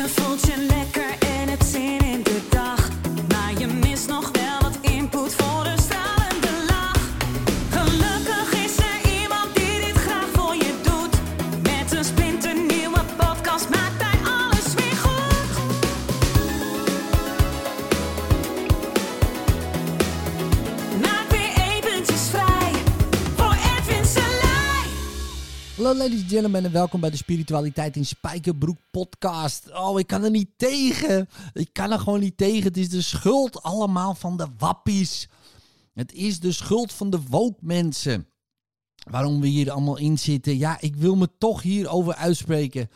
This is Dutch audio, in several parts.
Je voelt je Hallo ladies and gentlemen en welkom bij de Spiritualiteit in Spijkerbroek podcast. Oh, ik kan er niet tegen. Ik kan er gewoon niet tegen. Het is de schuld allemaal van de wappies. Het is de schuld van de woke mensen. Waarom we hier allemaal in zitten. Ja, ik wil me toch hierover uitspreken.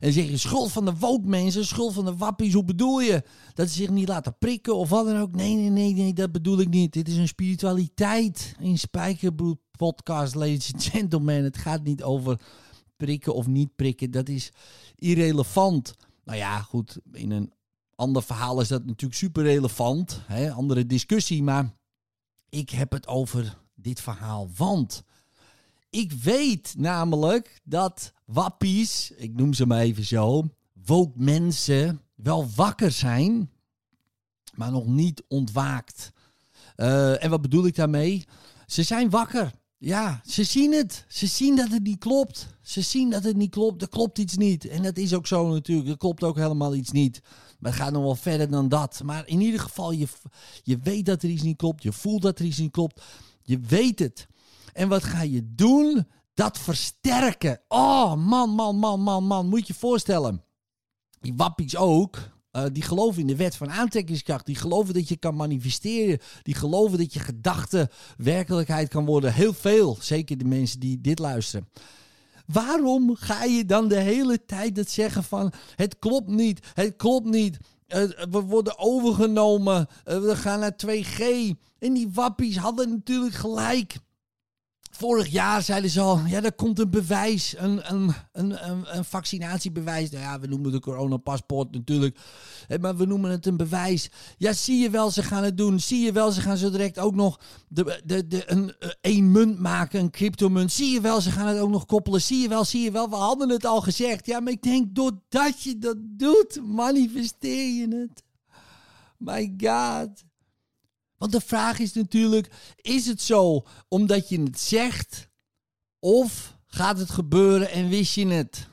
En zeg je schuld van de woke mensen, schuld van de wappies, hoe bedoel je? Dat ze zich niet laten prikken of wat dan ook? Nee, nee, nee, nee, dat bedoel ik niet. Dit is een spiritualiteit in Spijkerbroek podcast, ladies and gentlemen. Het gaat niet over prikken of niet prikken. Dat is irrelevant. Nou ja, goed, in een ander verhaal is dat natuurlijk super relevant. Hè? Andere discussie, maar ik heb het over dit verhaal. Want ik weet namelijk dat wappies, ik noem ze maar even zo, woke mensen wel wakker zijn, maar nog niet ontwaakt. Eh, en wat bedoel ik daarmee? Ze zijn wakker. Ja, ze zien het. Ze zien dat het niet klopt. Ze zien dat het niet klopt. Er klopt iets niet. En dat is ook zo natuurlijk. Er klopt ook helemaal iets niet. Maar het gaat nog wel verder dan dat. Maar in ieder geval, je, je weet dat er iets niet klopt. Je voelt dat er iets niet klopt. Je weet het. En wat ga je doen? Dat versterken. Oh, man, man, man, man, man. Moet je je voorstellen. Die wappies ook. Eh, die geloven in de wet van aantrekkingskracht. Die geloven dat je kan manifesteren. Die geloven dat je gedachte werkelijkheid kan worden. Heel veel. Zeker de mensen die dit luisteren. Waarom ga je dan de hele tijd het zeggen van het klopt niet, het klopt niet. eh, we worden overgenomen, eh, we gaan naar 2G. En die wappies hadden natuurlijk gelijk. Vorig jaar zeiden ze al, ja, er komt een bewijs, een, een, een, een, een vaccinatiebewijs. Nou ja, we noemen het coronapaspoort natuurlijk, maar we noemen het een bewijs. Ja, zie je wel, ze gaan het doen. Zie je wel, ze gaan zo direct ook nog de, de, de, een, eh, één munt maken, een cryptomunt. Zie je wel, ze gaan het ook nog koppelen. Zie je wel, zie je wel, we hadden het al gezegd. Ja, maar ik denk, doordat je dat doet, manifesteer je het. My God. Want de vraag is natuurlijk: is het zo omdat je het zegt? Of gaat het gebeuren en wist je het?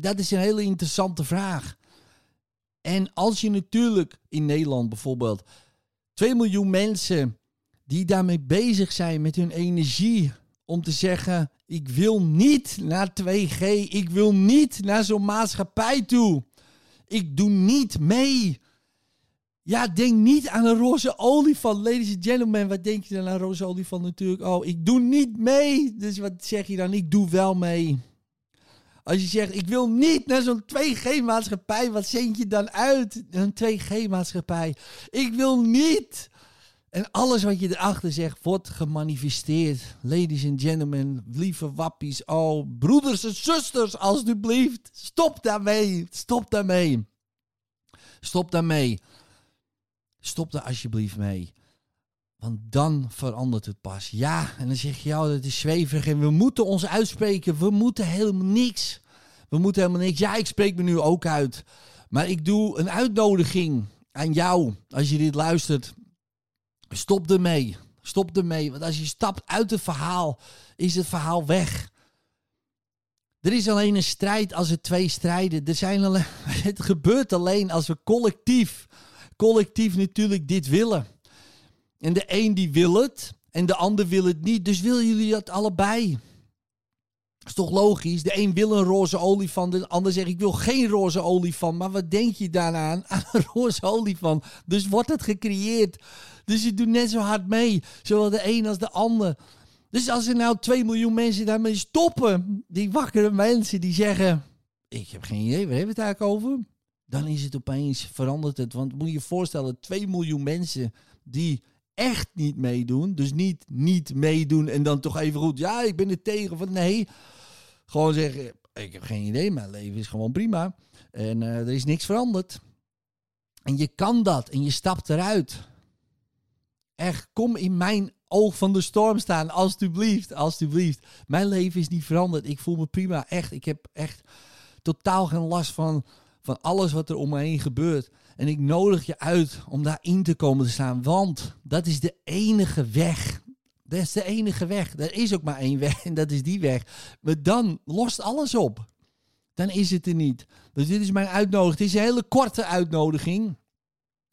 Dat is een hele interessante vraag. En als je natuurlijk in Nederland bijvoorbeeld 2 miljoen mensen die daarmee bezig zijn met hun energie om te zeggen: ik wil niet naar 2G, ik wil niet naar zo'n maatschappij toe. Ik doe niet mee. Ja, denk niet aan een roze olifant. Ladies and gentlemen, wat denk je dan aan een roze olifant natuurlijk? Oh, ik doe niet mee. Dus wat zeg je dan? Ik doe wel mee. Als je zegt, ik wil niet naar zo'n 2G-maatschappij, wat zend je dan uit? Een 2G-maatschappij. Ik wil niet. En alles wat je erachter zegt, wordt gemanifesteerd. Ladies and gentlemen, lieve wappies, oh, broeders en zusters, alsjeblieft. Stop daarmee. Stop daarmee. Stop daarmee. Stop daar alsjeblieft mee. Want dan verandert het pas. Ja, en dan zeg je, ja, dat is zweverig en we moeten ons uitspreken. We moeten helemaal niks. We moeten helemaal niks. Ja, ik spreek me nu ook uit. Maar ik doe een uitnodiging aan jou, als je dit luistert. Stop ermee. Stop ermee. Want als je stapt uit het verhaal, is het verhaal weg. Er is alleen een strijd als er twee strijden. Er zijn alleen, het gebeurt alleen als we collectief, collectief natuurlijk dit willen. En de een die wil het en de ander wil het niet. Dus willen jullie dat allebei? is toch logisch? De een wil een roze olifant, de ander zegt ik wil geen roze olifant. Maar wat denk je daaraan? Aan een roze olifant. Dus wordt het gecreëerd. Dus je doet net zo hard mee, zowel de een als de ander. Dus als er nou 2 miljoen mensen daarmee stoppen, die wakkere mensen die zeggen: Ik heb geen idee, waar hebben we het eigenlijk over? Dan is het opeens, verandert het. Want moet je je voorstellen, 2 miljoen mensen die echt niet meedoen. Dus niet niet meedoen en dan toch even goed, ja, ik ben er tegen. Van nee, gewoon zeggen: Ik heb geen idee, mijn leven is gewoon prima. En eh, er is niks veranderd. En je kan dat en je stapt eruit. Echt, kom in mijn oog van de storm staan. Alsjeblieft, alsjeblieft. Mijn leven is niet veranderd. Ik voel me prima. Echt, ik heb echt totaal geen last van, van alles wat er om me heen gebeurt. En ik nodig je uit om daarin te komen te staan, want dat is de enige weg. Dat is de enige weg. Er is ook maar één weg en dat is die weg. Maar dan lost alles op. Dan is het er niet. Dus dit is mijn uitnodiging. Het is een hele korte uitnodiging.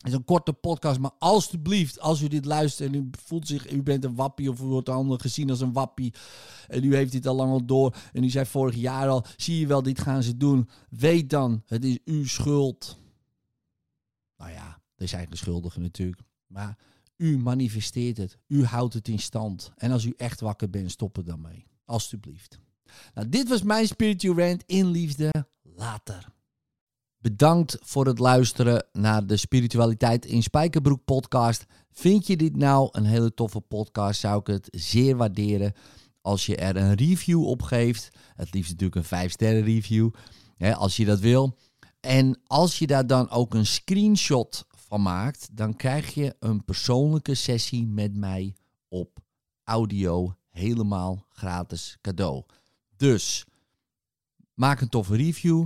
Het is een korte podcast, maar alstublieft, als u dit luistert en u voelt zich, u bent een wappie of u wordt ander gezien als een wappie en u heeft dit al lang al door en u zei vorig jaar al, zie je wel, dit gaan ze doen. Weet dan, het is uw schuld. Nou ja, er zijn de schuldigen natuurlijk, maar u manifesteert het, u houdt het in stand. En als u echt wakker bent, stop er dan mee. Alsjeblieft. Nou, dit was mijn spiritual rant in liefde. Later. Bedankt voor het luisteren naar de Spiritualiteit in Spijkerbroek podcast. Vind je dit nou een hele toffe podcast? Zou ik het zeer waarderen als je er een review op geeft. Het liefst natuurlijk een 5 sterren review, hè, als je dat wil. En als je daar dan ook een screenshot van maakt, dan krijg je een persoonlijke sessie met mij op audio helemaal gratis cadeau. Dus maak een toffe review.